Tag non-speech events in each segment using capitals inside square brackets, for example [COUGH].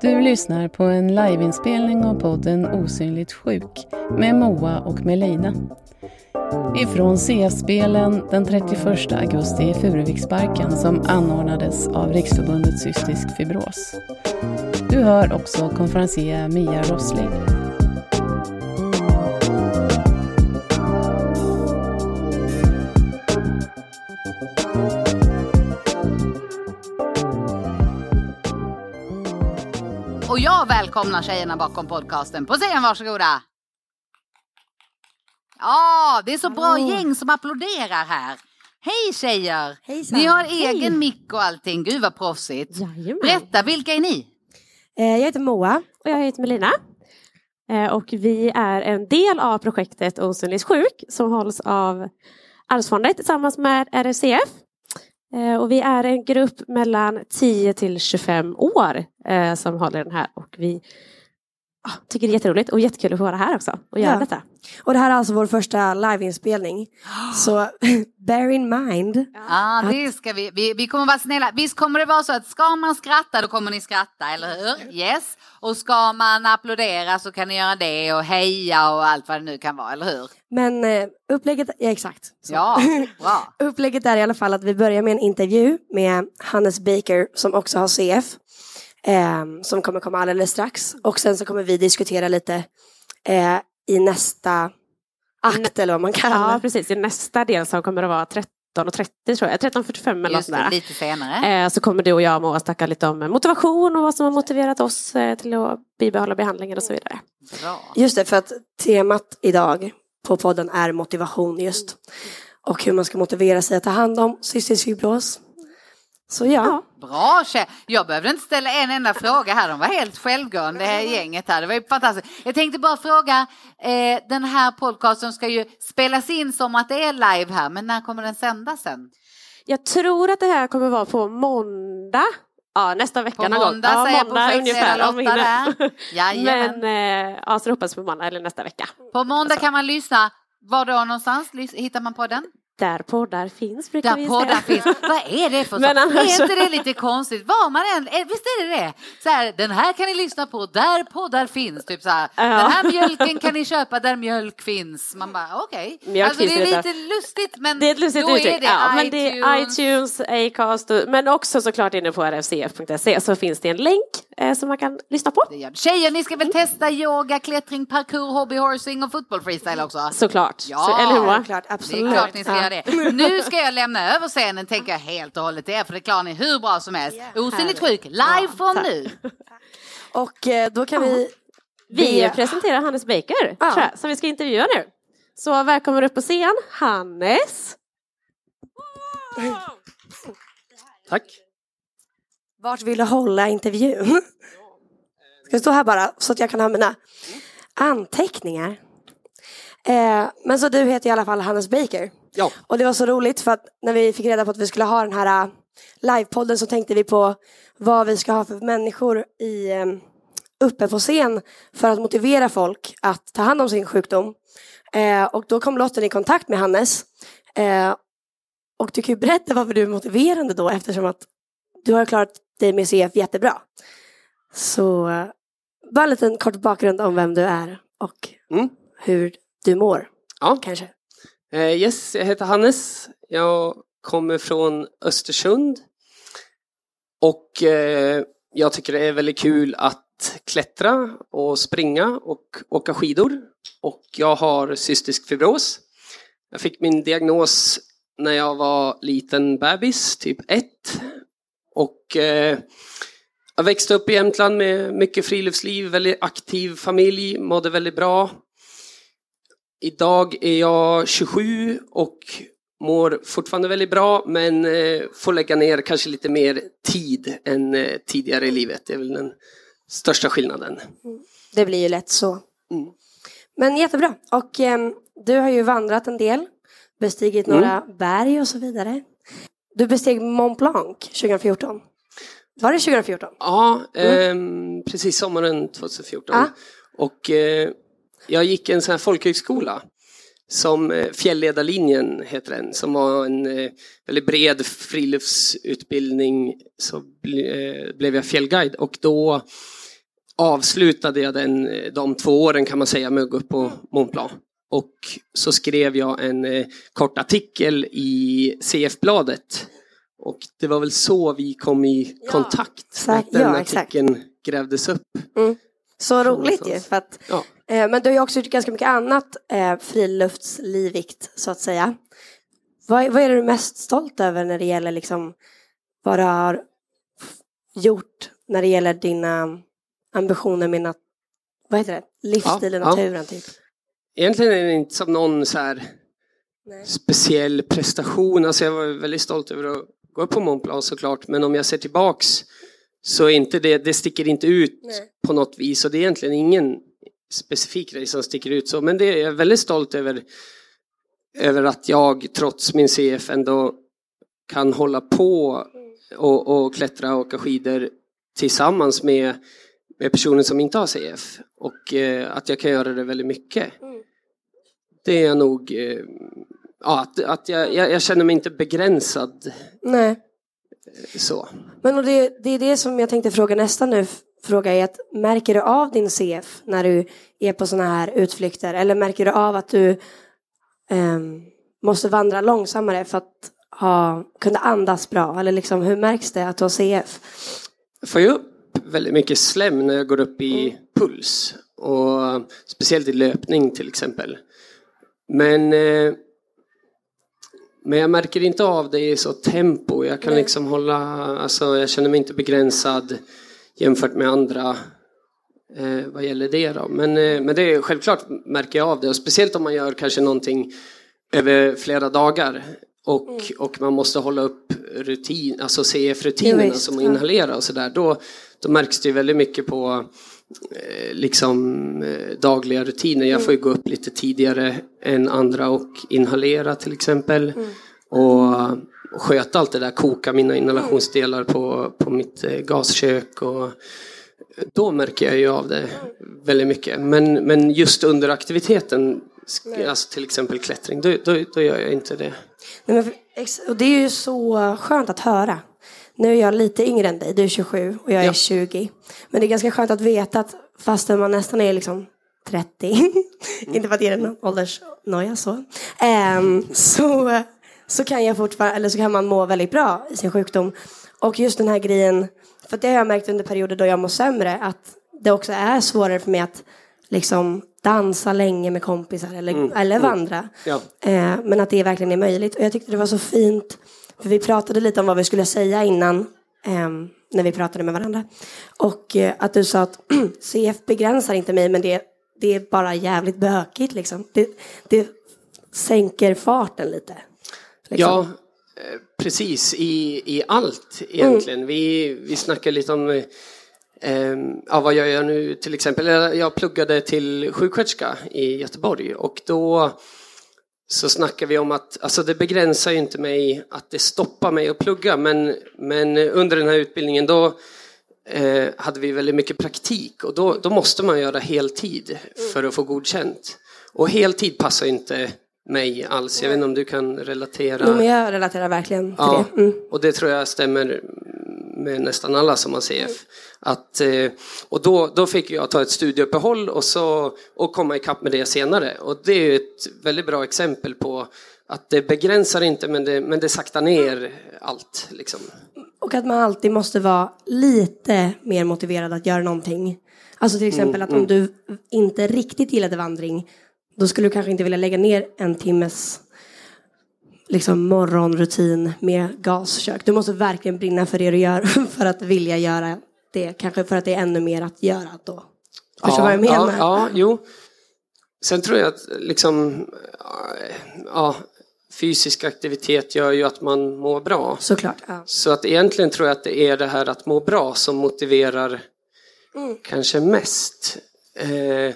Du lyssnar på en liveinspelning av podden Osynligt sjuk med Moa och Melina. Ifrån CS-spelen den 31 augusti i Furuviksparken som anordnades av Riksförbundet Cystisk Fibros. Du hör också konferencier Mia Rossling. Och välkomnar tjejerna bakom podcasten. På scen, varsågoda! Ja, det är så bra Hallå. gäng som applåderar här. Hej tjejer! Hejsan. Ni har Hej. egen mick och allting. Gud vad proffsigt. Jajamän. Berätta, vilka är ni? Eh, Jag heter Moa. Och jag heter Melina. Eh, Och vi är en del av projektet Osynligt sjuk som hålls av Arvsfonden tillsammans med RFCF. Eh, och vi är en grupp mellan 10 till 25 år eh, som håller den här och vi tycker det är jätteroligt och jättekul att få vara här också och göra Ja. detta. Och det här är alltså vår första liveinspelning. [GASPS] Så [LAUGHS] bear in mind. Ja, det ska vi. vi. Vi kommer vara snälla. Visst kommer det vara så att ska man skratta då kommer ni skratta, eller hur? Yes. Och ska man applådera så kan ni göra det och heja och allt vad det nu kan vara, eller hur? Men eh, upplägget, ja exakt. Så. Ja, [LAUGHS] bra. Upplägget är i alla fall att vi börjar med en intervju med Hannes Baker som också har CF. Eh, som kommer komma alldeles strax. Och sen så kommer vi diskutera lite eh, i nästa akt eller vad man kallar Ja, det. precis. I nästa del som kommer att vara 13.30 tror jag, 13.45 eller något Just sånt det, där. lite senare. Eh, Så kommer du och jag och Moa snacka lite om motivation och vad som har motiverat oss eh, till att bibehålla behandlingen och så vidare. Bra. Just det, för att temat idag på podden är motivation just. Och hur man ska motivera sig att ta hand om cystisk fibros. Så ja, Ja. Bra tjej. Jag behövde inte ställa en enda fråga här. De var helt självgående det här gänget här. Det var ju fantastiskt. Jag tänkte bara fråga. Eh, den här podcasten ska ju spelas in som att det är live här. Men när kommer den sändas sen? Jag tror att det här kommer vara på måndag. Ja, nästa vecka På någon gång. måndag Ja, säger jag på måndag Fredagsfredag ungefär. om. [LAUGHS] Men eh, ja, så hoppas på måndag eller nästa vecka. På måndag kan man lyssna. Var då någonstans hittar man podden? Där poddar finns brukar Där vi poddar säga. finns. Vad är det för [LAUGHS] Men sak? annars- Är inte det lite konstigt? Var man än, eh, visst är det det? Så här, den här kan ni lyssna på där poddar finns. Typ så här, Ja. Den här mjölken kan ni köpa där mjölk finns. Man bara okej. Mjölk Alltså, det är lite lustigt men Det är ett lustigt då uttryck. är det ja, men det är iTunes. iTunes, Acast, men också såklart inne på rfcf.se så finns det en länk eh, som man kan lyssna på. Det det. Tjejer, ni ska väl testa yoga, klättring, parkour, hobbyhorsing och fotboll freestyle också? Såklart. Ja. Så, eller hur Moa? klart, Det är absolut. klart ni ska Ja. det. Nu ska jag lämna över scenen tänker jag helt och hållet till er för det klarar ni hur bra som helst. Osynligt sjuk, live från nu. Och eh, då kan vi... Vi presenterar Hannes Baker, Ja. tror jag, som vi ska intervjua nu. Så välkommen upp på scen, Hannes. Tack. Vart vill du hålla intervjun? Ska jag stå här bara så att jag kan ha mina anteckningar? Eh, men så du heter i alla fall Hannes Baker. Ja. Och det var så roligt för att när vi fick reda på att vi skulle ha den här eh, livepodden så tänkte vi på vad vi ska ha för människor i, eh, uppe på scen för att motivera folk att ta hand om sin sjukdom. Eh, och då kom Lotten i kontakt med Hannes. Eh, och du kan ju berätta varför du är motiverande då eftersom att du har klarat dig med CF jättebra. Så eh, bara en liten kort bakgrund om vem du är och Mm. hur du mår Ja. kanske. Eh, yes, jag heter Hannes. Jag kommer från Östersund. Och eh, jag tycker det är väldigt kul att klättra och springa och åka skidor. Och jag har cystisk fibros. Jag fick min diagnos när jag var liten bebis, typ ett. Och eh, jag växte upp i Jämtland med mycket friluftsliv, väldigt aktiv familj, mådde väldigt bra. Idag är jag 27 och mår fortfarande väldigt bra men eh, får lägga ner kanske lite mer tid än eh, tidigare i livet. Det är väl den största skillnaden. Det blir ju lätt så. Mm. Men jättebra. Och ehm, du har ju vandrat en del, bestigit Mm. några berg och så vidare. Du besteg Mont Blanc 2014. Var det 2014? Ja, ehm, precis sommaren 2014. Ja. Och eh, jag gick en sån här folkhögskola som eh, Fjällledarlinjen heter den, som var en eh, väldigt bred friluftsutbildning så ble, blev jag fjällguide och då avslutade jag den, de två åren kan man säga med att gå upp på Mont Blanc. Och så skrev jag en eh, kort artikel i CF-bladet. Och det var väl så vi kom i Ja, kontakt. exakt. Att den Ja, exakt. artikeln grävdes upp. Så roligt ju. För att, Ja. eh, men du har ju också gjort ganska mycket annat eh, friluftslivigt så att säga. Vad, vad är du mest stolt över när det gäller liksom vad du har gjort när det gäller dina ambitioner med nat- vad heter det? livsstil i Ja, ja. naturen typ? Egentligen är det inte som någon så här Nej. speciell prestation. Alltså jag var väldigt stolt över att gå upp på Mont Blanc såklart. Men om jag ser tillbaks så inte det, det sticker inte ut Nej. på något vis. Och det är egentligen ingen specifik grej som sticker ut så. Men det är jag väldigt stolt över. Över att jag trots min CF ändå kan hålla på och, och klättra och åka skidor tillsammans med, med personer som inte har CF. Och eh, att jag kan göra det väldigt mycket. Mm. Det är jag nog, eh, ja, att, att jag, jag, jag känner mig inte begränsad Nej. Så. Men och det, det är det som jag tänkte fråga nästa nu. Fråga är att märker du av din CF när du är på sådana här utflykter? Eller märker du av att du ehm, måste vandra långsammare för att ha, kunna andas bra? Eller liksom, hur märks det att du har CF? Jag får ju upp väldigt mycket slem när jag går upp i puls. Och speciellt i löpning till exempel. Men, eh, men jag märker inte av det i så tempo. Jag kan Nej. liksom hålla, alltså jag känner mig inte begränsad jämfört med andra eh, vad gäller det då. Men, eh, men det är självklart märker jag av det och speciellt om man gör kanske någonting över flera dagar. Och, och man måste hålla upp rutin, alltså CF-rutinerna Ja, som att inhalera och sådär. Då, då märks det väldigt mycket på liksom eh, dagliga rutiner. Jag får ju gå upp lite tidigare än andra och inhalera till exempel. Och, och sköta allt det där, koka mina inhalationsdelar på, på mitt eh, gaskök. Och, då märker jag ju av det väldigt mycket. Men, men just under aktiviteten, alltså till exempel klättring, då, då, då gör jag inte det. Nej, men och det är ju så skönt att höra. Nu är jag lite yngre än dig, du är 27 och jag är Ja. 20. Men det är ganska skönt att veta att fastän man nästan är liksom 30, [LAUGHS] inte för att ge den någon åldersnoja så, ehm, så, så kan jag fortfarande, eller så kan man må väldigt bra i sin sjukdom. Och just den här grejen, för det har jag märkt under perioder då jag mår sämre, att det också är svårare för mig att liksom dansa länge med kompisar eller, eller vandra. Ja. Eh, men att det verkligen är möjligt. Och jag tyckte det var så fint, för vi pratade lite om vad vi skulle säga innan, ehm, när vi pratade med varandra. Och eh, att du sa att [CLEARS THROAT] CF begränsar inte mig, men det, det är bara jävligt bökigt liksom. Det, det sänker farten lite. Liksom. Ja, eh, precis i, i allt egentligen. Vi, vi snackar lite om eh, eh, ja, vad jag gör nu till exempel. Jag jag pluggade till sjuksköterska i Göteborg och då så snackar vi om att alltså det begränsar ju inte mig att det stoppar mig att plugga men, men under den här utbildningen då eh, hade vi väldigt mycket praktik och då, då måste man göra heltid för att få godkänt. Och heltid passar inte mig alls. Jag vet inte om du kan relatera. Jo, men jag relaterar verkligen till Ja, det. Mm. och det tror jag stämmer med nästan alla som har CF. Att, eh, och då, då fick jag ta ett studieuppehåll och, så, och komma ikapp med det senare. Och det är ett väldigt bra exempel på att det begränsar inte men det, men det saktar ner allt. Liksom. Och att man alltid måste vara lite mer motiverad att göra någonting. Alltså till exempel att om du inte riktigt gillade vandring, då skulle du kanske inte vilja lägga ner en timmes liksom morgonrutin med gaskök. Du måste verkligen brinna för det du gör [LAUGHS] för att vilja göra det. Kanske för att det är ännu mer att göra då. Förstår du vad jag menar? Ja, ja, jo. Sen tror jag att liksom, ja, fysisk aktivitet gör ju att man mår bra. Såklart. Ja. Så att egentligen tror jag att det är det här att må bra som motiverar kanske mest. Eh,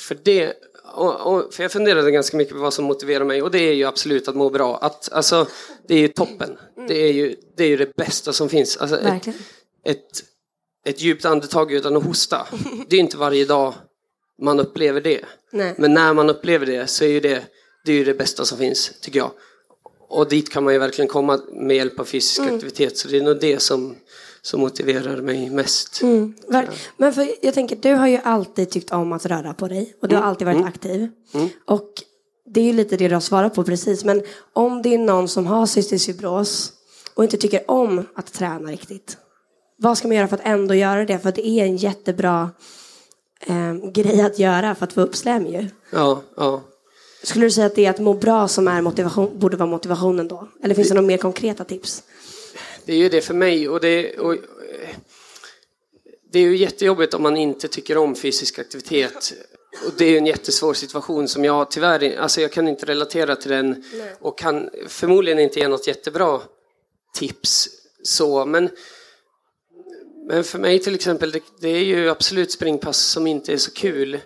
för det, och, och, för jag funderade ganska mycket på vad som motiverar mig och det är ju absolut att må bra. Att, alltså, det är ju toppen. Det är ju det, är ju det bästa som finns. Alltså, ett, ett, ett djupt andetag utan att hosta. [LAUGHS] Det är inte varje dag man upplever det. Nej. Men när man upplever det så är ju det, det, är ju det bästa som finns, tycker jag. Och dit kan man ju verkligen komma med hjälp av fysisk Mm. aktivitet. Så det är nog det som, som motiverar mig mest. Mm, men för jag tänker, du har ju alltid tyckt om att röra på dig och du Mm. har alltid varit aktiv. Och det är ju lite det du har svarat på precis. Men om det är någon som har cystisk fibros och inte tycker om att träna riktigt. Vad ska man göra för att ändå göra det? För det är en jättebra eh, grej att göra för att få upp slem ju. Ja, ja. Skulle du säga att det är att må bra som är motivation, borde vara motivationen då? Eller finns det några mer konkreta tips? Det är ju det för mig och det, och, eh, det är ju jättejobbigt om man inte tycker om fysisk aktivitet. Och det är ju en jättesvår situation som jag tyvärr, alltså jag kan inte relatera till den och kan förmodligen inte ge något jättebra tips så, men men för mig till exempel, det, det är ju absolut springpass som inte är så kul.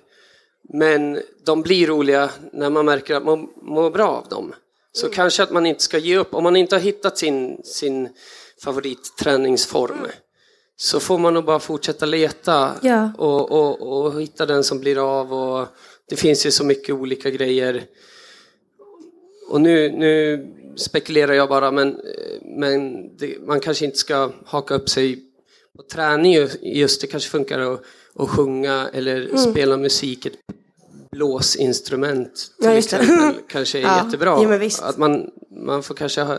Men de blir roliga när man märker att man mår bra av dem. Så kanske att man inte ska ge upp. Om man inte har hittat sin, sin favoritträningsform så får man nog bara fortsätta leta Ja. och, och, och hitta den som blir av. Och det finns ju så mycket olika grejer. Och nu, nu spekulerar jag bara, men, men det, man kanske inte ska haka upp sig på träning ju- just. Det kanske funkar att, att sjunga eller Mm. spela musik, ett blåsinstrument till Ja, exempel, [LAUGHS] kanske är Ja, jättebra. visst. Att man, man får kanske ha,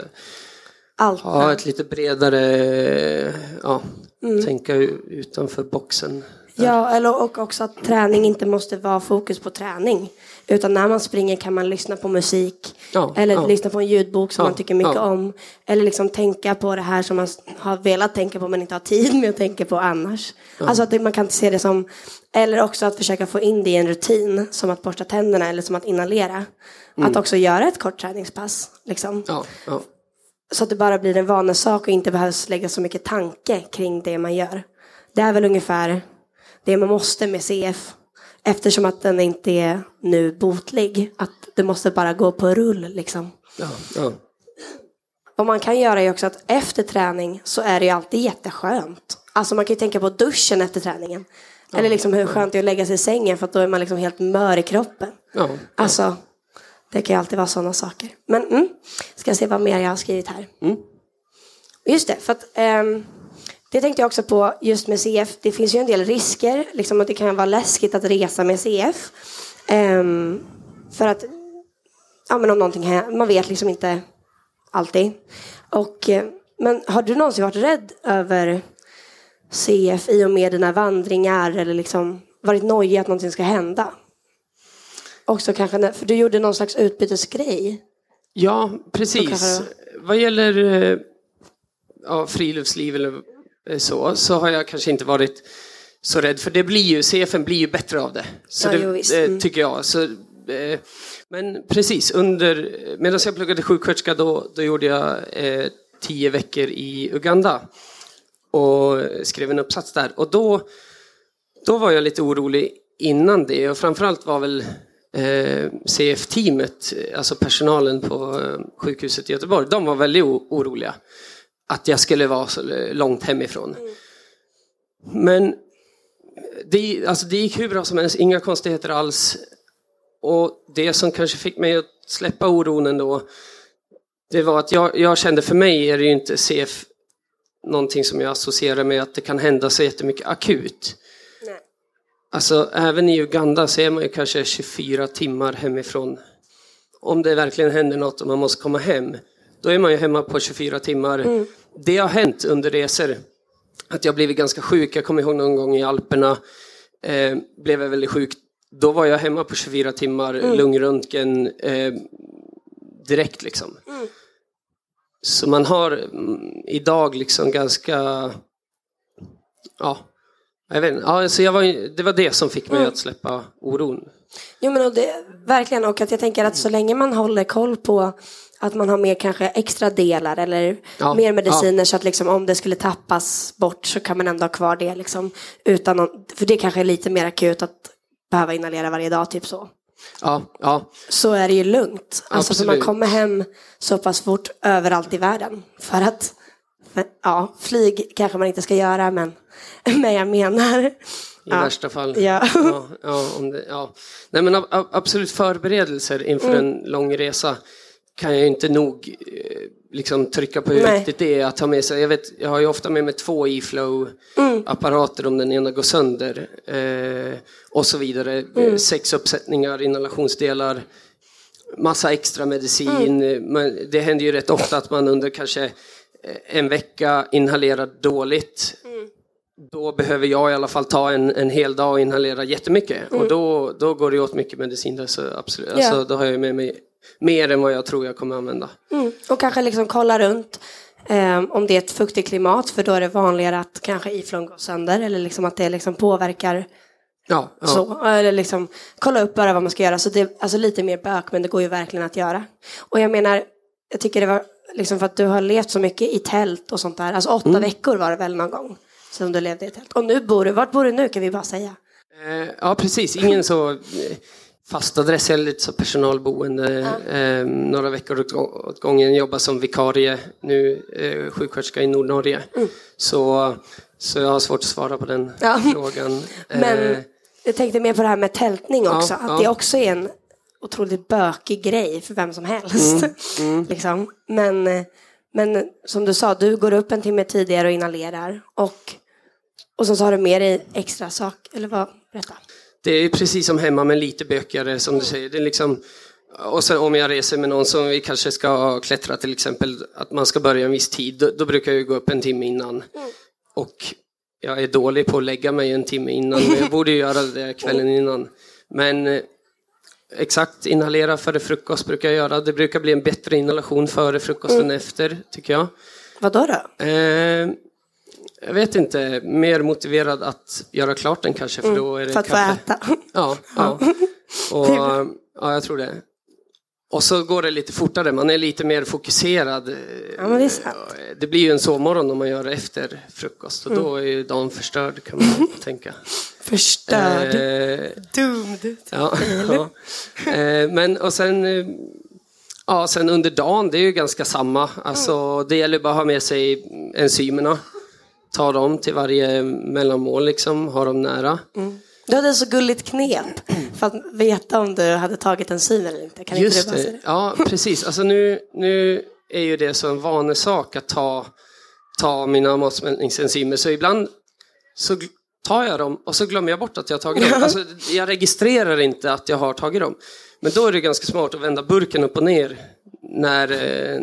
Allt. ha ett lite bredare, ja, Mm. tänka utanför boxen. Ja, eller, och också att träning inte måste vara fokus på träning. Utan när man springer kan man lyssna på musik. Ja, eller ja. lyssna på en ljudbok som Ja, man tycker mycket ja. om. Eller liksom tänka på det här som man har velat tänka på men inte har tid med att tänka på annars. Alltså att man kan se det som, eller också att försöka få in det i en rutin. Som att borsta tänderna eller som att inhalera. Att också göra ett kort träningspass. Liksom. Ja, ja. Så att det bara blir en vanesak och inte behövs lägga så mycket tanke kring det man gör. Det är väl ungefär det man måste med CF. Eftersom att den inte är nu botlig. Att det måste bara gå på rull liksom. ja, ja. Vad man kan göra är också att efter träning så är det ju alltid jätteskönt. Alltså man kan ju tänka på duschen efter träningen. Eller liksom hur skönt det är att lägga sig i sängen för att då är man liksom helt mör i kroppen. ja. Alltså, det kan ju alltid vara sådana saker. Men mm, ska se vad mer jag har skrivit här. Just det, för att ehm, det tänkte jag också på just med CF. Det finns ju en del risker, liksom att det kan vara läskigt att resa med CF. Ehm, för att, ja men om någonting händer, man vet liksom inte alltid. Och, eh, men har du någonsin varit rädd över CF i och med dina vandringar eller liksom varit nojig att någonting ska hända? Också kanske, för du gjorde någon slags utbytesgrej. Ja, precis. Vad gäller eh, ja, friluftsliv eller eh, så, så har jag kanske inte varit så rädd. För det blir ju, CFN blir ju bättre av det. Så Ja, det jo, eh, Mm. tycker jag. Så, eh, men precis, under, medan jag pluggade sjuksköterska då, då gjorde jag eh, tio veckor i Uganda. Och skrev en uppsats där. Och då, då var jag lite orolig innan det. Och framförallt var väl eh, CF-teamet, alltså personalen på eh, sjukhuset i Göteborg, de var väldigt oroliga. Att jag skulle vara så långt hemifrån. Men det, alltså det gick hur bra som helst, inga konstigheter alls. Och det som kanske fick mig att släppa oron ändå, det var att jag, jag kände för mig är det ju inte CF någonting som jag associerar med att det kan hända så jättemycket akut. Alltså även i Uganda så är man ju kanske 24 timmar hemifrån. Om det verkligen händer något och man måste komma hem, då är man ju hemma på 24 timmar. Det har hänt under resor att jag blivit ganska sjuk. Jag kommer ihåg någon gång i Alperna, eh, blev jag väldigt sjuk. Då var jag hemma på 24 timmar, lungröntgen, eh, direkt liksom. Så man har mm, idag liksom ganska, ja, jag vet. Ja, jag var, det var det som fick mig att släppa oron. Jo men och det, verkligen och att jag tänker att så länge man håller koll på att man har mer kanske extra delar eller Ja, mer mediciner så att liksom om det skulle tappas bort så kan man ändå ha kvar det liksom utan någon, för det kanske är lite mer akut att behöva inhalera varje dag typ så. Ja, ja, Så är det ju lugnt. Alltså för man kommer hem så pass fort överallt i världen. För att, ja, flyg kanske man inte ska göra men, [LAUGHS] men jag menar. i Ja. värsta fall. Ja. Ja, ja, om det, ja. Nej, men absolut förberedelser inför Mm. en lång resa kan jag inte nog eh, liksom trycka på hur Nej. viktigt det är att ha med sig. Jag, vet, jag har ju ofta med mig två Mm. e-flow-apparater om den ena går sönder eh, och så vidare. Mm. Sex uppsättningar, inhalationsdelar, massa extra medicin. Mm. Eh, Men det händer ju rätt ofta att man under kanske en vecka inhalerar dåligt. Mm. Då behöver jag i alla fall ta en, en hel dag och inhalera jättemycket. Och då, då går det åt mycket medicin. Där, så absolut. Mm. Ja. Alltså, då har jag med mig mer än vad jag tror jag kommer använda. Mm. Och kanske liksom kolla runt eh, om det är ett fuktigt klimat för då är det vanligare att kanske iflon går sönder eller liksom att det liksom påverkar Ja, ja. så. Eller liksom kolla upp bara vad man ska göra. Så det är alltså lite mer bök men det går ju verkligen att göra. Och jag menar, jag tycker det var liksom för att du har levt så mycket i tält och sånt där. Alltså åtta Mm. veckor var det väl någon gång som du levde i tält. Och nu bor du, vart bor du nu kan vi bara säga. Eh, ja, precis. Ingen så eh, fast adress, eller lite så personalboende. Eh, några veckor åt, gången. Jobbar som vikarie nu, eh, sjuksköterska i Nordnorge. Så, så jag har svårt att svara på den Mm. Ja. frågan. [LAUGHS] Men Eh, jag tänkte mer på det här med tältning Ja, också. att ja. det också är en otroligt bökig grej för vem som helst. Mm, [LAUGHS] liksom. men, men som du sa, du går upp en timme tidigare och inhalerar. Och, och så har du med dig extra sak. Eller vad? Berätta. Det är precis som hemma men lite bökigare som du säger. Det är liksom, och sen om jag reser med någon som vi kanske ska klättra till exempel, att man ska börja en viss tid, då, då brukar jag gå upp en timme innan. Och jag är dålig på att lägga mig en timme innan, men jag borde ju göra det kvällen innan. Men eh, exakt, inhalera före frukost brukar jag göra. Det brukar bli en bättre inhalation före frukost än efter, tycker jag. Vad då? då? Eh, jag vet inte, mer motiverad att göra klart den kanske, för då är det För att få kaffe. äta. Ja, ja. Och, ja, jag tror det. Och så går det lite fortare, man är lite mer fokuserad. Ja, men det är sant. Det blir ju en sovmorgon om man gör det efter frukost och då är ju dagen förstörd kan man [LAUGHS] tänka. Förstörd. Eh, Doomed. ja, [LAUGHS] ja. Eh, men och sen, eh, ja, sen under dagen, det är ju ganska samma. Alltså, det gäller bara att ha med sig enzymerna. Ta dem till varje mellanmål, liksom, ha dem nära. Du hade så gulligt knep för att veta om du hade tagit enzymer eller inte. Kan inte Just du bara säga det, det? ja precis. Alltså nu, nu är ju det så en vanesak att ta, ta mina matsmältningsenzymer. Så ibland så tar jag dem och så glömmer jag bort att jag har tagit dem. [LAUGHS] Alltså, jag registrerar inte att jag har tagit dem. Men då är det ganska smart att vända burken upp och ner när, eh,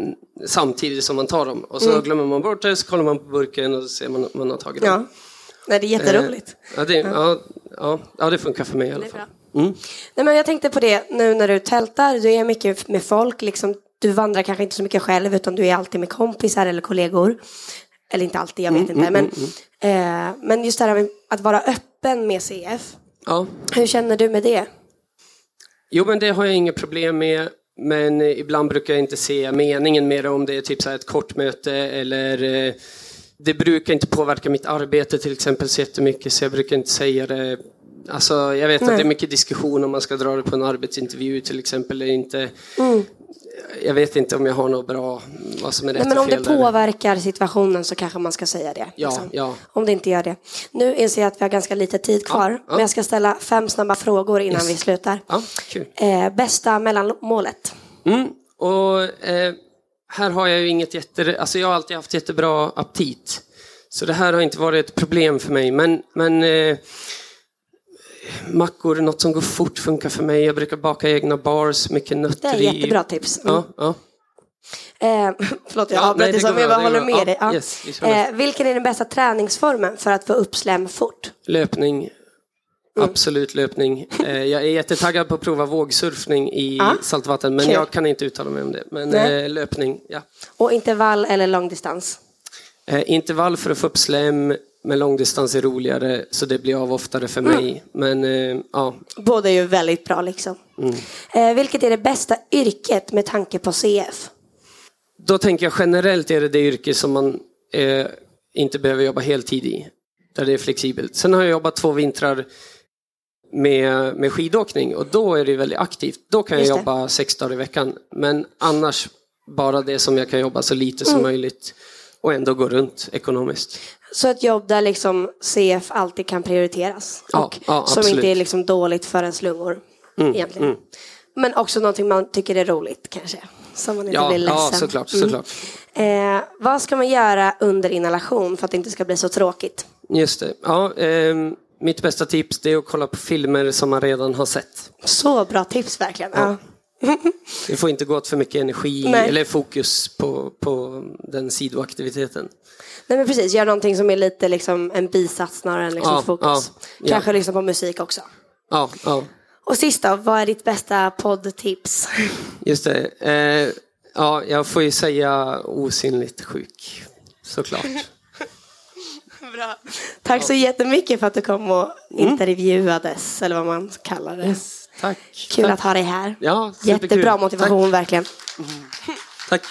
samtidigt som man tar dem. Och så Mm. glömmer man bort det, så kollar man på burken och så ser man att man har tagit dem. Ja. Nej, det är jätteroligt. Ja, det, ja, ja, ja, det funkar för mig i alla fall. Mm. Nej, men jag tänkte på det nu när du tältar, du är mycket med folk, liksom, du vandrar kanske inte så mycket själv utan du är alltid med kompisar eller kollegor. Eller inte alltid, jag vet Mm, inte. Men, eh, men just det här med att vara öppen med CF, Ja. hur känner du med det? Jo, men det har jag inget problem med. Men eh, ibland brukar jag inte se meningen med det om det är typ så ett kort möte eller eh, det brukar inte påverka mitt arbete till exempel så jättemycket så jag brukar inte säga det. Alltså, jag vet att Nej. det är mycket diskussion om man ska dra det på en arbetsintervju till exempel eller inte. Mm. Jag vet inte om jag har något bra, vad som är rätt Nej, men om det fel där. påverkar situationen så kanske man ska säga det. Ja, liksom. ja. Om det inte gör det. Nu inser jag att vi har ganska lite tid kvar. ja. Men jag ska ställa fem snabba frågor innan Yes. vi slutar. Eh, bästa mellanmålet? Mm. Och eh, här har jag ju inget jätte... Alltså jag har alltid haft jättebra aptit. Så det här har inte varit ett problem för mig. Men, men eh, mackor, något som går fort funkar för mig. Jag brukar baka egna bars, mycket Det nötter är i. jättebra tips. Mm. Ja, ja. Eh, [LAUGHS] förlåt, jag Ja, avbröt dig det men jag bara det håller med bra. dig. Ja, Ja. yes, det. eh, vilken är den bästa träningsformen för att få uppslem fort? Löpning. Mm. Absolut löpning. Eh, jag är jättetaggad på att prova vågsurfning i Ja. saltvatten. Men Kul. jag kan inte uttala mig om det. Men eh, löpning, ja. Och intervall eller långdistans? Eh, intervall för att få upp slem, men långdistans är roligare så det blir av oftare för Mm. mig. Men eh, ja, Båda är ju väldigt bra liksom. Mm. Eh, vilket är det bästa yrket med tanke på CF? då tänker jag generellt är det det yrke som man eh, inte behöver jobba heltid i. Där det är flexibelt. Sen har jag jobbat två vintrar med, med skidåkning och då är det väldigt aktivt. Då kan jag jobba sex dagar i veckan. Men annars bara det som jag kan jobba så lite som Mm. möjligt. och ändå gå runt ekonomiskt. Så ett jobb där liksom CF alltid kan prioriteras. Ja, och ja, som inte är liksom dåligt för ens lungor. Mm, egentligen. mm. Men också någonting man tycker är roligt kanske. Så man inte Ja, blir ledsen. ja, såklart. Mm. såklart. Eh, vad ska man göra under inhalation för att det inte ska bli så tråkigt? Just det. Ja, ehm, mitt bästa tips det är att kolla på filmer som man redan har sett. Så bra tips verkligen. Ja. [LAUGHS] Det får inte gå åt för mycket energi Nej. eller fokus på, på den sidoaktiviteten. Nej men precis, gör någonting som är lite liksom en bisats snarare än liksom Ja, fokus. ja, ja. Kanske lyssna på musik också. Ja, ja. Och sist då, vad är ditt bästa poddtips? just det. Eh, ja, jag får ju säga osynligt sjuk. Såklart. [LAUGHS] Bra. Tack så jättemycket för att du kom och intervjuades, eller vad man kallar det. Mm. Yes, tack. Kul tack. att ha dig här. Ja. Jättebra motivation verkligen. Tack. tack.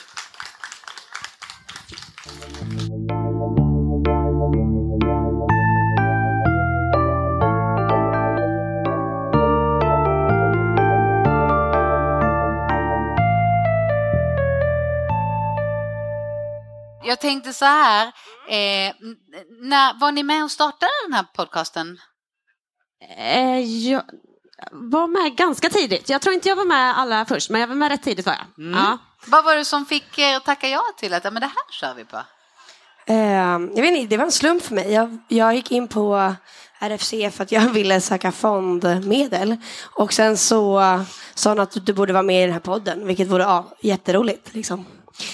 Jag tänkte så här, eh, när, var ni med och startade den här podcasten? Eh, jag var med ganska tidigt. Jag tror inte jag var med alla först, men jag var med rätt tidigt var jag. Mm. Ja. Vad var det som fick er att tacka ja till att ja, men det här kör vi på? Eh, jag vet inte, det var en slump för mig. Jag, jag gick in på RFC för att jag [LAUGHS] ville söka fondmedel. Och sen så sa hon att du borde vara med i den här podden, vilket vore ja, jätteroligt. Liksom.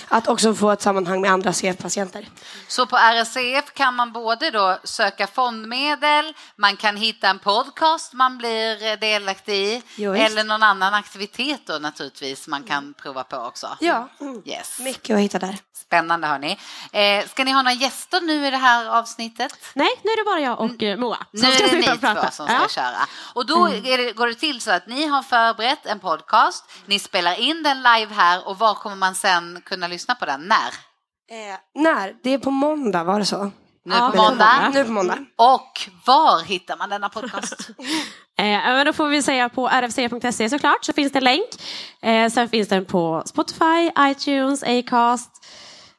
Att också få ett sammanhang med andra CF-patienter. Så på RSCF kan man både då söka fondmedel, man kan hitta en podcast man blir delaktig i Jo, eller någon annan aktivitet då naturligtvis man kan prova på också. Ja, mm. Yes. mycket att hitta där. Spännande hörni. Eh, ska ni ha några gäster nu i det här avsnittet? Nej, nu är det bara jag och eh, Moa som Nu ska är det ni två som ska Ja. köra. Och då är det, går det till så att ni har förberett en podcast, ni spelar in den live här och var kommer man sen kunna lyssna på den? När? Eh, när? Det är på måndag, var det så? Nu Ja, på måndag? Nu på måndag. Och var hittar man denna podcast? [LAUGHS] Eh, då får vi säga på rfc.se såklart så finns det en länk. Eh, sen finns den på Spotify, iTunes, Acast.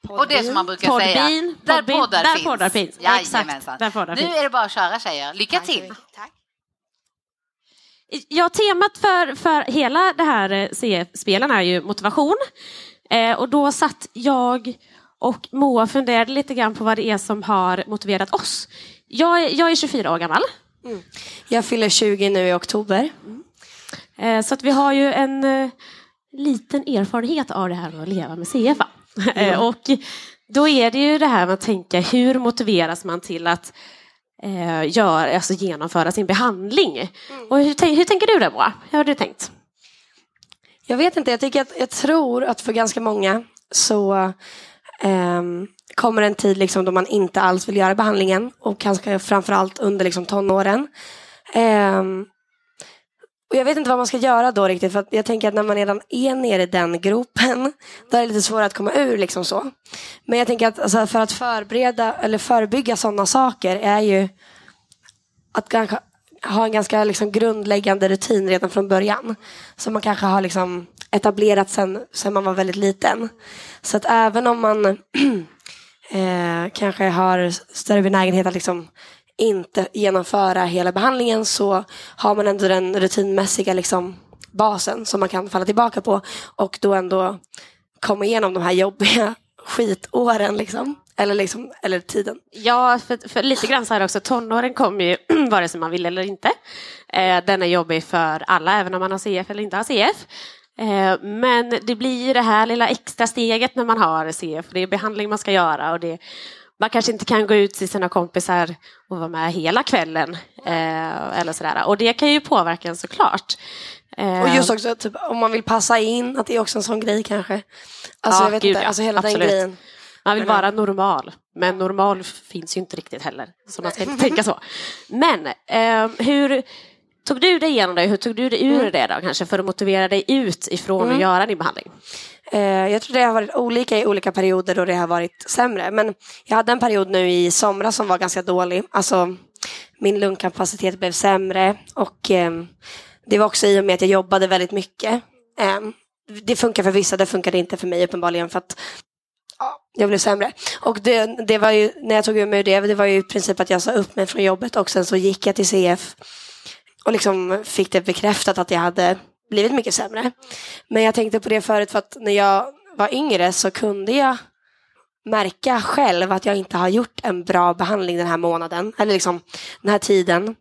Och det som man brukar Podbean, säga, där Podbean, poddar där finns. poddar finns. Exakt, där poddar nu finns. är det bara att köra tjejer. Lycka till! Tack. Ja, temat för, för hela det här eh, CF-spelen är ju motivation. Eh, och då satt jag och Moa funderade lite grann på vad det är som har motiverat oss. Jag, är- jag är 24 år gammal. Jag fyller 20 nu i oktober. Eh, så att vi har ju en eh, liten erfarenhet av det här med att leva med CF. va? [LAUGHS] Eh, och då är det ju det här med att tänka hur motiveras man till att eh, gör, alltså genomföra sin behandling. Och hur, hur tänker du där Moa? Hur har du tänkt? Jag vet inte, jag, tycker att, jag tror att för ganska många så ehm, kommer en tid liksom då man inte alls vill göra behandlingen och kanske framförallt under liksom tonåren. Ehm, och jag vet inte vad man ska göra då riktigt för att jag tänker att när man redan är nere i den gropen då är det lite svårare att komma ur liksom så. Men jag tänker att alltså, för att förbereda eller förebygga sådana saker är ju att kanske ha en ganska liksom grundläggande rutin redan från början. Som man kanske har liksom etablerat sen, sen man var väldigt liten. Så att även om man [CLEARS THROAT] eh, kanske har större benägenhet att liksom inte genomföra hela behandlingen så har man ändå den rutinmässiga liksom basen som man kan falla tillbaka på och då ändå komma igenom de här jobbiga [LAUGHS] skitåren liksom. Eller, liksom, eller tiden. Ja, för, för lite grann så här också, tonåren kommer ju [CLEARS THROAT] vare sig man vill eller inte. Eh, den är jobbig för alla, även om man har CF eller inte har CF. Eh, men det blir ju det här lilla extra steget när man har CF. Det är behandling man ska göra och det, man kanske inte kan gå ut till sina kompisar och vara med hela kvällen. Eh, eller sådär. Och det kan ju påverka en såklart. Eh, Och just också typ, om man vill passa in, att det är också en sån grej kanske. Alltså Ja, jag vet gud, inte, alltså hela Absolut. den grejen. Man vill vara normal, men normal finns ju inte riktigt heller. Så man ska inte tänka så. Men eh, hur tog du dig igenom det? Hur tog du dig ur det då kanske för att motivera dig ut ifrån att göra din behandling? Eh, jag tror det har varit olika i olika perioder då det har varit sämre. Men jag hade en period nu i somras som var ganska dålig. Alltså min lungkapacitet blev sämre och eh, det var också i och med att jag jobbade väldigt mycket. Eh, det funkar för vissa, det funkade inte för mig uppenbarligen för att jag blev sämre. Och det, det var ju, när jag tog ur mig det, det var ju i princip att jag sa upp mig från jobbet och sen så gick jag till CF och liksom fick det bekräftat att jag hade blivit mycket sämre. Men jag tänkte på det förut för att när jag var yngre så kunde jag märka själv att jag inte har gjort en bra behandling den här månaden, eller liksom den här tiden.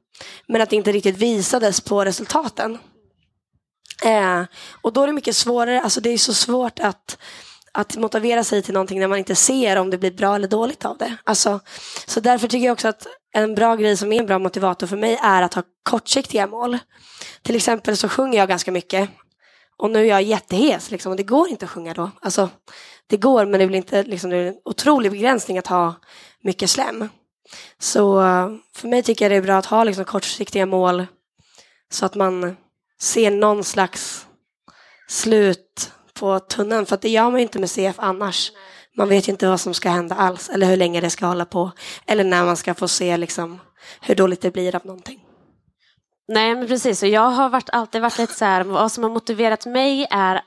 Men att det inte riktigt visades på resultaten. Eh, och då är det mycket svårare, alltså det är så svårt att, att motivera sig till någonting när man inte ser om det blir bra eller dåligt av det. Alltså, så därför tycker jag också att en bra grej som är en bra motivator för mig är att ha kortsiktiga mål. Till exempel så sjunger jag ganska mycket och nu är jag jättehes liksom, och det går inte att sjunga då. Alltså, det går men det blir inte liksom, det är en otrolig begränsning att ha mycket slem. Så för mig tycker jag det är bra att ha liksom, kortsiktiga mål så att man ser någon slags slut på tunneln. För att det gör man ju inte med CF annars. Man vet ju inte vad som ska hända alls eller hur länge det ska hålla på. Eller när man ska få se liksom, hur dåligt det blir av någonting. Nej, men precis. Och jag har varit, alltid varit lite så här, vad som har motiverat mig är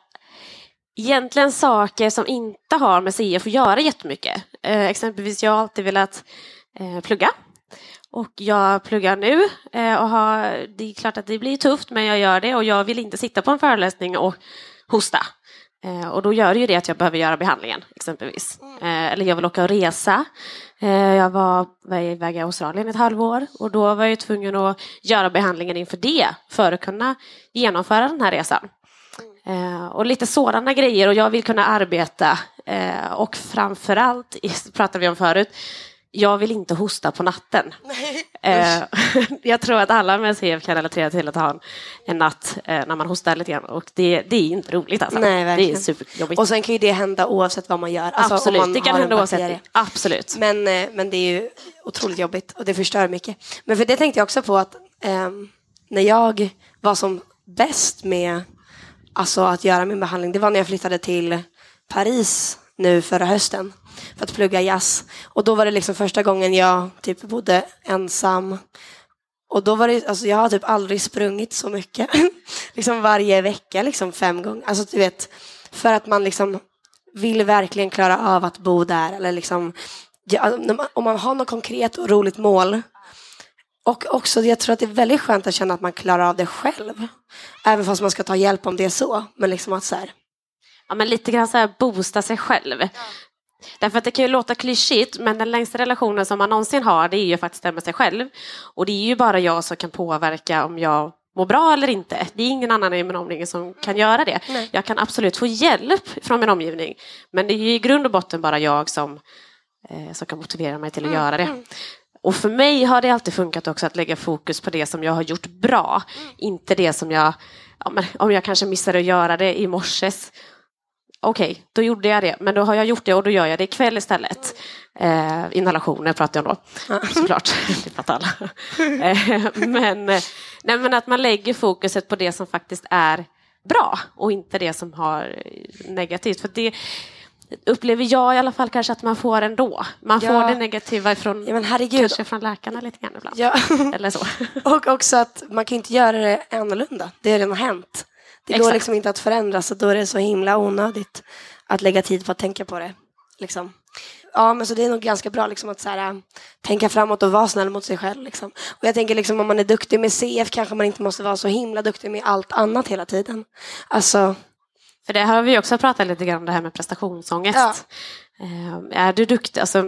egentligen saker som inte har med CF att göra jättemycket. Eh, exempelvis, jag har alltid velat eh, plugga. Och jag pluggar nu eh, och har, det är klart att det blir tufft men jag gör det och jag vill inte sitta på en föreläsning och hosta. Eh, och då gör det ju det att jag behöver göra behandlingen exempelvis. Eh, eller jag vill åka och resa. Eh, jag var, iväg i Australien ett halvår och då var jag tvungen att göra behandlingen inför det för att kunna genomföra den här resan. Eh, och lite sådana grejer och jag vill kunna arbeta och framförallt, [LAUGHS] pratade vi om förut, jag vill inte hosta på natten. Eh, [LAUGHS] jag tror att alla med CF kan relatera till att ha en, en natt eh, när man hostar lite grann och det, det är inte roligt alltså. Nej, det verkligen. är superjobbigt. Och sen kan ju det hända oavsett vad man gör. Alltså, Absolut, man det kan hända oavsett. Absolut. Men, eh, men det är ju otroligt jobbigt och det förstör mycket. Men för det tänkte jag också på att ehm, när jag var som bäst med alltså, att göra min behandling, det var när jag flyttade till Paris nu förra hösten för att plugga jazz. Och då var det liksom första gången jag typ bodde ensam. Och då var det, alltså jag har typ aldrig sprungit så mycket. [LAUGHS] liksom varje vecka, liksom fem gånger. Alltså du vet, för att man liksom vill verkligen klara av att bo där. Eller liksom, ja, man- om man har något konkret och roligt mål. Och också, jag tror att det är väldigt skönt att känna att man klarar av det själv. Även fast man ska ta hjälp om det är så. Men liksom att så här, Ja, men lite grann så här boosta sig själv. Därför att det kan ju låta klyschigt men den längsta relationen som man någonsin har det är ju faktiskt den med sig själv. Och det är ju bara jag som kan påverka om jag mår bra eller inte. Det är ingen annan i min omgivning som kan göra det. Nej. Jag kan absolut få hjälp från min omgivning men det är ju i grund och botten bara jag som, eh, som kan motivera mig till att göra det. Och för mig har det alltid funkat också att lägga fokus på det som jag har gjort bra. Inte det som jag, ja, men om jag kanske missade att göra det i morses. Okej, då gjorde jag det. Men då har jag gjort det och då gör jag det ikväll istället. Eh, inhalationer pratar jag om då, såklart. [LAUGHS] Det pratar alla. [LAUGHS] eh, men, nej, men att man lägger fokuset på det som faktiskt är bra och inte det som har negativt. För det upplever jag i alla fall kanske att man får ändå. Man Ja. får det negativa från, ja kanske från läkarna lite grann ibland. Ja. Eller så. [LAUGHS] Och också att man kan inte göra det annorlunda. Det har redan hänt. Det går Exakt. liksom inte att förändra så då är det så himla onödigt att lägga tid på att tänka på det. Liksom. Ja, men så det är nog ganska bra liksom, att så här, äh, tänka framåt och vara snäll mot sig själv. Liksom. Och jag tänker liksom, om man är duktig med CF kanske man inte måste vara så himla duktig med allt annat hela tiden. Alltså, För det har vi också pratat lite grann om det här med prestationsångest. Ja. Eh, är du duktig? Alltså,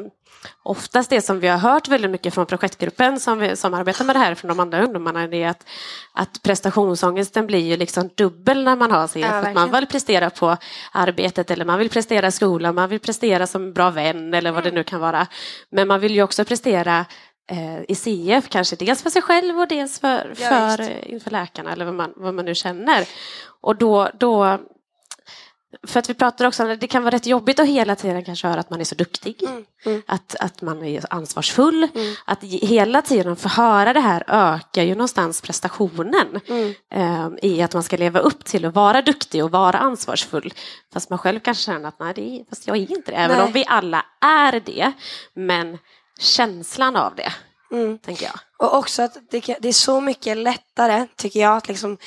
oftast det som vi har hört väldigt mycket från projektgruppen som, vi, som arbetar med det här från de andra ungdomarna är att, att prestationsångesten blir ju liksom dubbel när man har CF. Ja, för att man vill prestera på arbetet eller man vill prestera i skolan, man vill prestera som bra vän eller vad det nu kan vara. Men man vill ju också prestera eh, i CF, kanske dels för sig själv och dels för, Ja, för, inför läkarna eller vad man, vad man nu känner. Och då, då för att vi pratar också om att det kan vara rätt jobbigt att hela tiden kanske höra att man är så duktig. mm. Att, att man är ansvarsfull. Att ge- hela tiden få höra det här ökar ju någonstans prestationen. Mm. eh, I att man ska leva upp till att vara duktig och vara ansvarsfull. Fast man själv kanske känner att nej, det är, fast jag är inte det. Även Nej. om vi alla är det. Men känslan av det, Mm. tänker jag. Och också att det, det är så mycket lättare, tycker jag, att liksom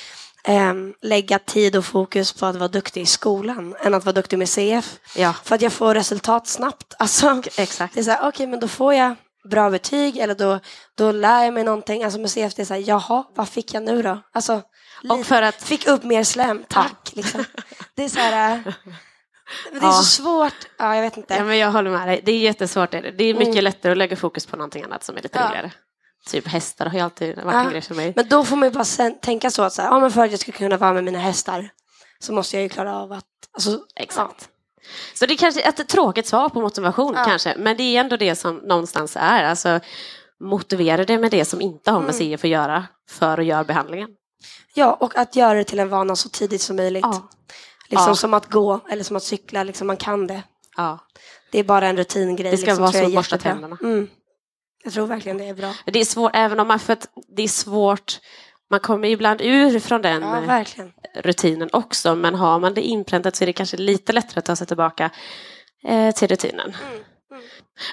ehm, lägga tid och fokus på att vara duktig i skolan än att vara duktig med CF. Ja, För att jag får resultat snabbt. Alltså, [LAUGHS] exakt. det är så här, okej men då får jag bra betyg eller då, då lär jag mig någonting. Alltså med CF det är så här, jaha, vad fick jag nu då? Alltså, Och för att fick upp mer slem, tack. Liksom. Det är så här, men det är Ja. så svårt. Ja, jag vet inte. Ja, men jag håller med dig. Det är jättesvårt. är Det Det är mycket Mm. lättare att lägga fokus på någonting annat som är lite Ja. roligare. Typ hästar har ju alltid varit Ja. en grej för mig. Men då får man ju bara sen, tänka så att så här, ja, men för att jag ska kunna vara med mina hästar så måste jag ju klara av att... Alltså, Exakt. Så det är kanske ett tråkigt svar på motivation Ja. kanske. Men det är ändå det som någonstans är. Alltså, motivera det med det som inte har med Mm. CF att göra för att göra behandlingen. Ja, och att göra det till en vana så tidigt som möjligt. Ja. Liksom Ja. som att gå eller som att cykla, liksom man kan det. ja. Det är bara en rutingrej. Det ska liksom, vara som är att borsta tänderna. Mm. Jag tror verkligen det är bra. Det är svårt, även om man, för att det är svårt, man kommer ibland ur från den Ja, eh, rutinen också. Men har man det inpräntat så är det kanske lite lättare att ta sig tillbaka eh, till rutinen. Mm,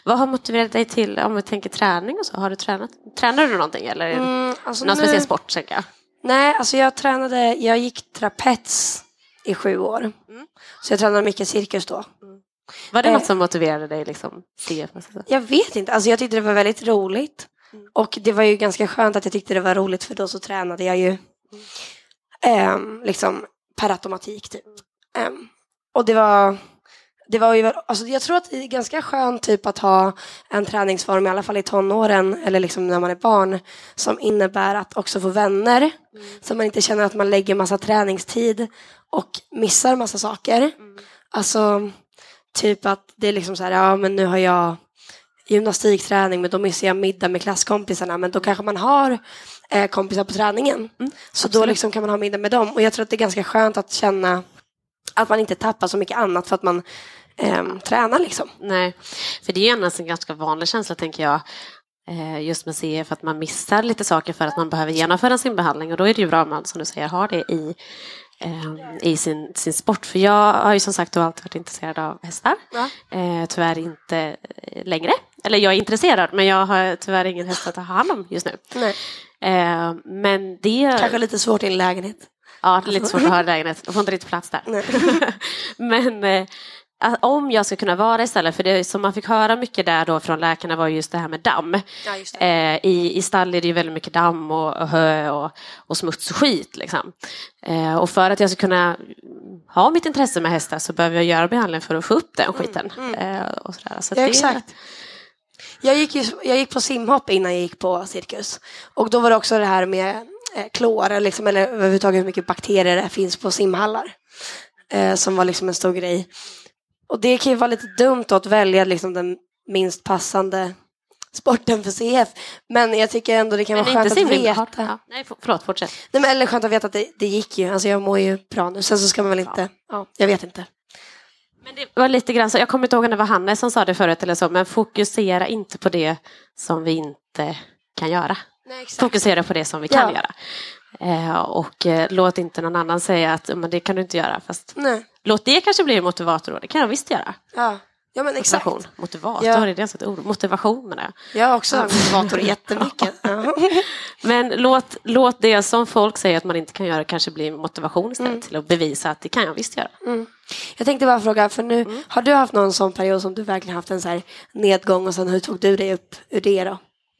Vad har motiverat dig till, om vi tänker träning och så, har du tränat? Tränar du någonting eller Mm, alltså någon nu- speciell sport tänker jag? Nej, alltså jag tränade, jag gick trapets i sju år. Mm. Så jag tränade mycket cirkus då. Var det Eh. något som motiverade dig liksom? Jag vet inte, alltså jag tyckte det var väldigt roligt. Mm. Och det var ju ganska skönt att jag tyckte det var roligt för då så tränade jag ju ehm, liksom per automatik typ. Ehm, och det var, det var ju, alltså jag tror att det är ganska skönt typ att ha en träningsform, i alla fall i tonåren eller liksom när man är barn, som innebär att också få vänner. Så man inte känner att man lägger massa träningstid och missar massa saker. Alltså typ att det är liksom så här, ja men nu har jag gymnastikträning men då missar jag middag med klasskompisarna men då kanske man har eh, kompisar på träningen. så då absolut. liksom kan man ha middag med dem och jag tror att det är ganska skönt att känna att man inte tappar så mycket annat för att man ehm, tränar liksom. Nej, för det är ju annars en ganska vanlig känsla tänker jag. eh, Just med CF att man missar lite saker för att man behöver genomföra sin behandling och då är det ju bra om man som du säger har det i, eh, i sin, sin sport. För jag har ju som sagt alltid varit intresserad av hästar. Ja. Eh, tyvärr inte eh, längre. Eller jag är intresserad men jag har tyvärr ingen häst att ta hand om just nu. Eh, men det... Kanske lite svårt i en lägenhet. Ja, det är lite svårt att ha en lägenhet. Jag får inte riktigt plats där. [LAUGHS] Men eh, om jag ska kunna vara istället, för det som man fick höra mycket där då från läkarna var just det här med damm. Ja, Eh, i, I stall är det ju väldigt mycket damm och, och hö och, och smuts och skit. Liksom. Eh, och för att jag ska kunna ha mitt intresse med hästar så behöver jag göra behandling för att få upp den skiten. Eh, och sådär. Så att Ja, det- exakt. Jag gick, ju, jag gick på simhopp innan jag gick på cirkus. Och då var det också det här med eh, klor, liksom, eller överhuvudtaget hur mycket bakterier det finns på simhallar. Eh, som var liksom en stor grej. Och det kan ju vara lite dumt att välja liksom, den minst passande sporten för CF. Men jag tycker ändå det kan Men vara skönt att veta. Ja, nej, för- förlåt, fortsätt. Nej, men, eller skönt att veta att det, det gick ju. Alltså jag mår ju bra nu. Sen så ska man väl inte, ja, jag vet inte. Men det var lite grann så, jag kommer inte ihåg om det var Hannes som sa det förut eller så, men fokusera inte på det som vi inte kan göra. Nej. Fokusera på det som vi kan Ja. göra. Eh, och eh, låt inte någon annan säga att men det kan du inte göra. Fast Nej, låt det kanske bli en motivator då, det kan jag visst göra. ja. ja men exakt. Motivation. Motivator, Ja. är det ens ett ord? Motivation menar jag. Jag har också motivator jättemycket. [LAUGHS] Men låt, låt det som folk säger att man inte kan göra kanske bli motivation istället Mm. till att bevisa att det kan jag visst göra. Jag tänkte bara fråga, för nu, Mm. har du haft någon sån period som du verkligen haft en så här nedgång och sen hur tog du dig upp ur det då?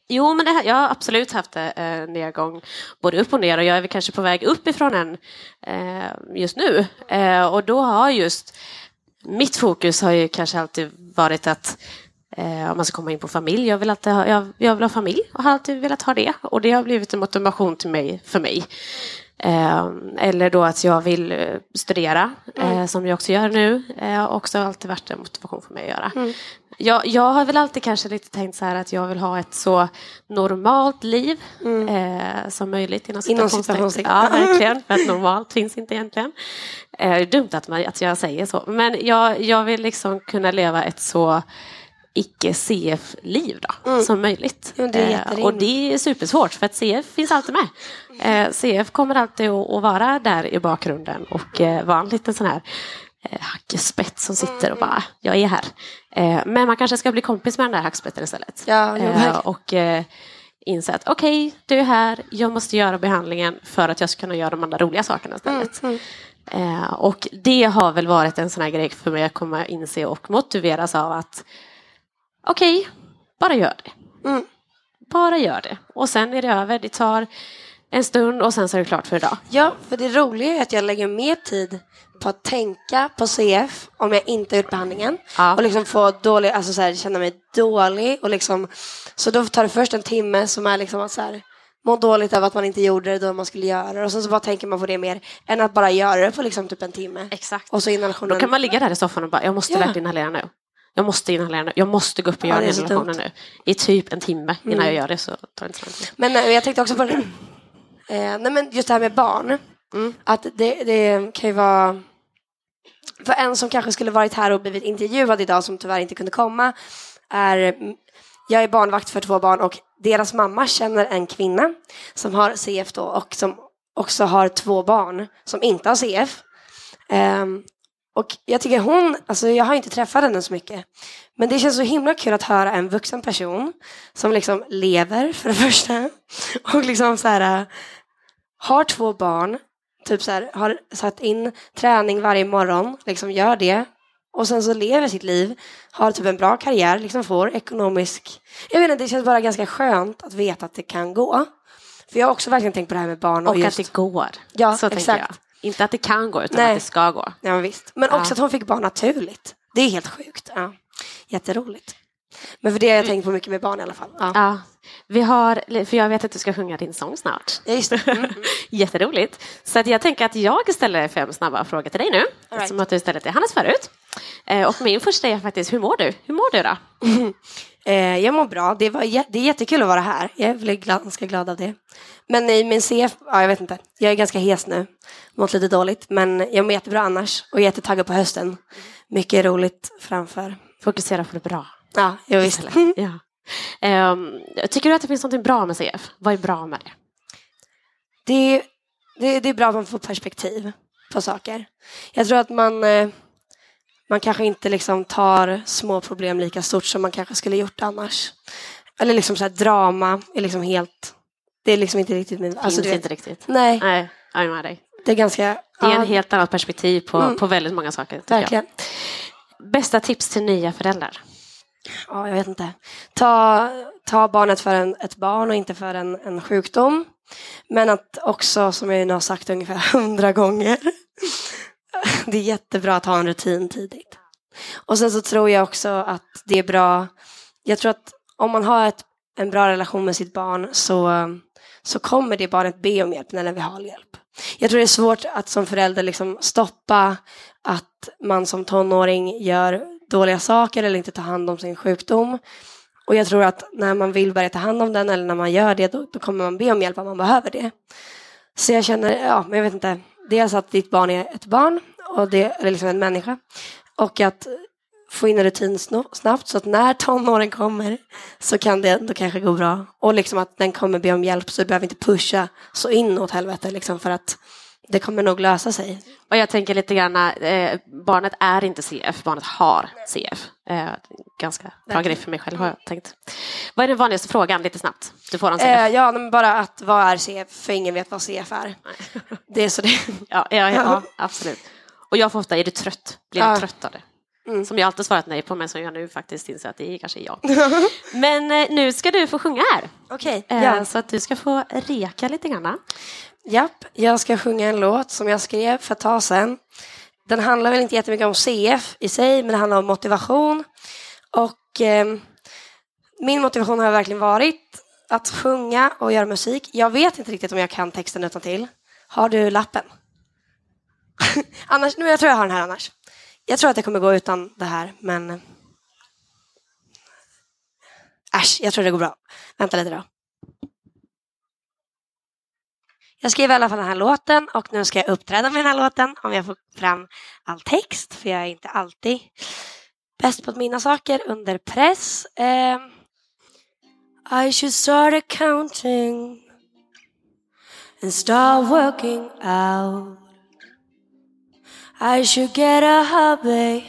Jo, men det här, jag har absolut haft eh, nedgång både upp och ner och jag är väl kanske på väg uppifrån en eh, just nu. Eh, och då har just mitt fokus har ju kanske alltid varit att eh, om man ska komma in på familj, jag vill, alltid ha, jag, jag vill ha familj och har alltid velat ha det och det har blivit en motivation till mig, för mig. Eh, eller då att jag vill eh, studera, eh, som jag också gör nu. Eh, också alltid varit en motivation för mig att göra. Jag, jag har väl alltid kanske lite tänkt så här att jag vill ha ett så normalt liv eh, som möjligt. Inom citationstecken. Ja, verkligen. [LAUGHS] För att normalt finns inte egentligen. Eh, det är dumt att, man, att jag säger så. Men jag, jag vill liksom kunna leva ett så icke-CF-liv då, som möjligt. Ja, det är Eh, och det är supersvårt för att CF finns alltid med. Eh, CF kommer alltid att, att vara där i bakgrunden och eh, vara en liten sån här eh, hackespett som sitter och bara, jag är här. Men man kanske ska bli kompis med den där hackspetten istället. Ja, och eh, insett okej, du är här, jag måste göra behandlingen för att jag ska kunna göra de andra roliga sakerna istället. Mm, och det har väl varit en sån här grej för mig att komma inse och motiveras av att okej, bara gör det. Mm. Bara gör det. Och sen är det över, det tar en stund och sen så är det klart för idag. Ja, för det roliga är att jag lägger mer tid på att tänka på CF om jag inte gjort behandlingen. Ja. Och liksom få dålig, alltså så här, känna mig dålig. Och liksom, så då tar det först en timme som är liksom att så här, må dåligt över att man inte gjorde det då man skulle göra det. Och sen så bara tänker man på det mer än att bara göra det på liksom typ en timme. Exakt. Och så inhalationen. Då kan man ligga där i soffan och bara, jag måste Ja. verkligen inhalera nu. Jag måste inhalera nu. Jag måste gå upp och Ja, göra så inhalationen nu. I typ en timme innan Mm. jag gör det så tar det inte så. Men eh, jag tänkte också på. [CLEARS THROAT] Eh, nej men just det här med barn. Mm. Att det, det kan ju vara för en som kanske skulle varit här och blivit intervjuad idag som tyvärr inte kunde komma är jag är barnvakt för två barn och deras mamma känner en kvinna som har CF då och som också har två barn som inte har CF. Ehm, och jag tycker hon, alltså jag har inte träffat henne så mycket, men det känns så himla kul att höra en vuxen person som liksom lever för det första [LAUGHS] och liksom så här äh, har två barn, typ så här har satt in träning varje morgon, liksom gör det och sen så lever sitt liv, har typ en bra karriär, liksom får ekonomisk, jag vet inte, det känns bara ganska skönt att veta att det kan gå. För jag har också verkligen tänkt på det här med barn och, Och just, att det går. Ja, så exakt. Inte att det kan gå utan Nej. att det ska gå. Ja, visst. Men Ja. också att hon fick barn naturligt. Det är helt sjukt. Ja. Jätteroligt. Men för det har jag tänkt på mycket med barn i alla fall. Ja, Ja. Vi har, för jag vet att du ska sjunga din sång snart. ja just det. Mm. [LAUGHS] Jätteroligt. Så att jag tänker att jag ställer fem snabba frågor till dig nu. right. Eftersom att du ställde till Hannes förut. Eh, Och min första är faktiskt, hur mår du? Hur mår du då? [LAUGHS] Eh, jag mår bra. Det, var, det är jättekul att vara här. Jag är glad, ganska glad av det. Men i min CF, ja, jag vet inte. Jag är ganska hes nu. Mått lite dåligt. Men jag mår jättebra annars. Och jättetaggad på hösten. Mycket roligt framför. Fokusera på det bra. Ja, jag visst. Ja. Ehm, tycker du att det finns något bra med CF? Vad är bra med det? det, det, det är bra att man får perspektiv på saker. Jag tror att man, eh, man kanske inte liksom tar små problem lika stort som man kanske skulle gjort annars. Eller liksom så här, drama är liksom helt... Det är liksom inte riktigt min... Finns Alltså, du vet, inte riktigt. nej, Nej, jag är med dig. det är ganska... Det är ja, en helt annat perspektiv på, Mm. på väldigt många saker. tycker Jag. Verkligen. Bästa tips till nya föräldrar? Ja, jag vet inte. Ta, ta barnet för en, ett barn och inte för en, en sjukdom. Men att också, som jag nu har sagt ungefär [LAUGHS] hundra gånger, [LAUGHS] det är jättebra att ha en rutin tidigt. Och sen så tror jag också att det är bra, jag tror att om man har ett, en bra relation med sitt barn så, så kommer det barnet be om hjälp när den vill ha hjälp. Jag tror det är svårt att som förälder liksom stoppa att man som tonåring gör dåliga saker eller inte ta hand om sin sjukdom. Och jag tror att när man vill börja ta hand om den eller när man gör det då, då kommer man be om hjälp om man behöver det. Så jag känner, ja, men jag vet inte. Dels att ditt barn är ett barn och det är liksom en människa. Och att få in en rutin snabbt så att när tonåren kommer så kan det ändå kanske gå bra. Och liksom att den kommer be om hjälp så du behöver inte pusha så inåt helvete liksom för att det kommer nog lösa sig. Och jag tänker lite grann, eh, barnet är inte CF, barnet har CF. Eh, ganska bra grej för mig själv har jag tänkt. Vad är den vanligaste frågan, lite snabbt? Du får en CF. Eh, ja, men bara att vad är CF? För ingen vet vad CF är. Det är så det [LAUGHS] Ja, ja, ja, absolut. Och jag får ofta, är du trött? Blir du Ja. trött av det? Mm. Som jag alltid svarat nej på, men som jag nu faktiskt inser att det är kanske jag. [LAUGHS] Men eh, nu ska du få sjunga här. Okej, Eh, ja. Så att du ska få reka lite grann. Japp, jag ska sjunga en låt som jag skrev för ett tag sedan. Den handlar väl inte jättemycket om CF i sig, men det handlar om motivation. Och eh, min motivation har verkligen varit att sjunga och göra musik. Jag vet inte riktigt om jag kan texten utan till. Har du lappen? [LAUGHS] annars, nu, jag tror jag har den här annars. Jag tror att det kommer gå utan det här, men... Eh, äsch, jag tror det går bra. Vänta lite då. Jag skrev i alla fall den här låten och nu ska jag uppträda med den här låten om jag får fram all text, för jag är inte alltid bäst på att minnas saker under press. Eh, I should start accounting and start working out. I should get a hobby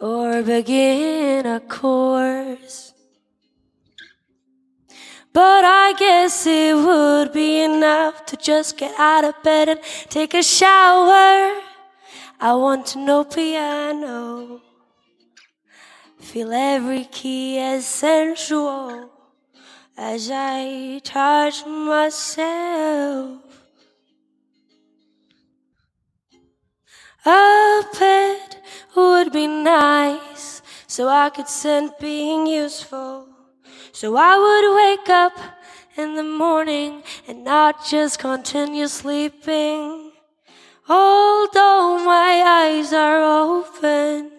or begin a course. But I guess it would be enough to just get out of bed and take a shower. I want to know piano. Feel every key as sensual as I touch myself. A pet would be nice so I could send being useful. So I would wake up in the morning and not just continue sleeping. Although my eyes are open.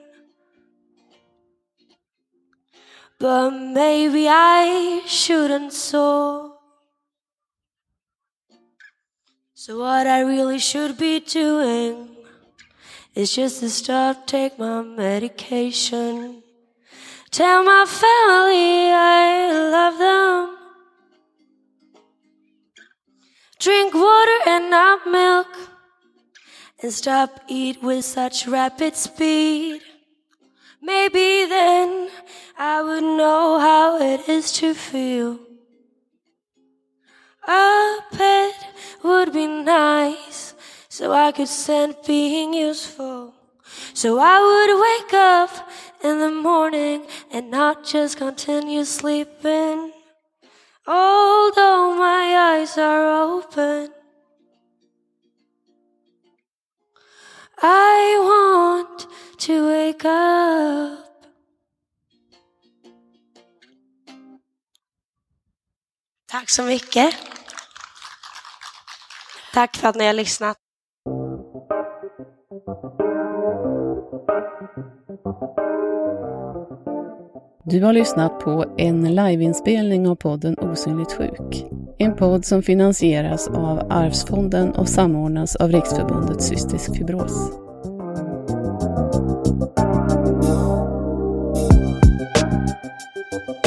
But maybe I shouldn't soar. So what I really should be doing is just to stop, take my medication. Tell my family I love them. Drink water and not milk. And stop eat with such rapid speed. Maybe then I would know how it is to feel. A pet would be nice so I could send being useful. So I would wake up in the morning and not just continue sleeping. Although my eyes are open, I want to wake up. Tack så mycket. Tack för att ni har lyssnat. Du har lyssnat på en liveinspelning av podden Osynligt sjuk. En podd som finansieras av Arvsfonden och samordnas av Riksförbundet Cystisk Fibros. thank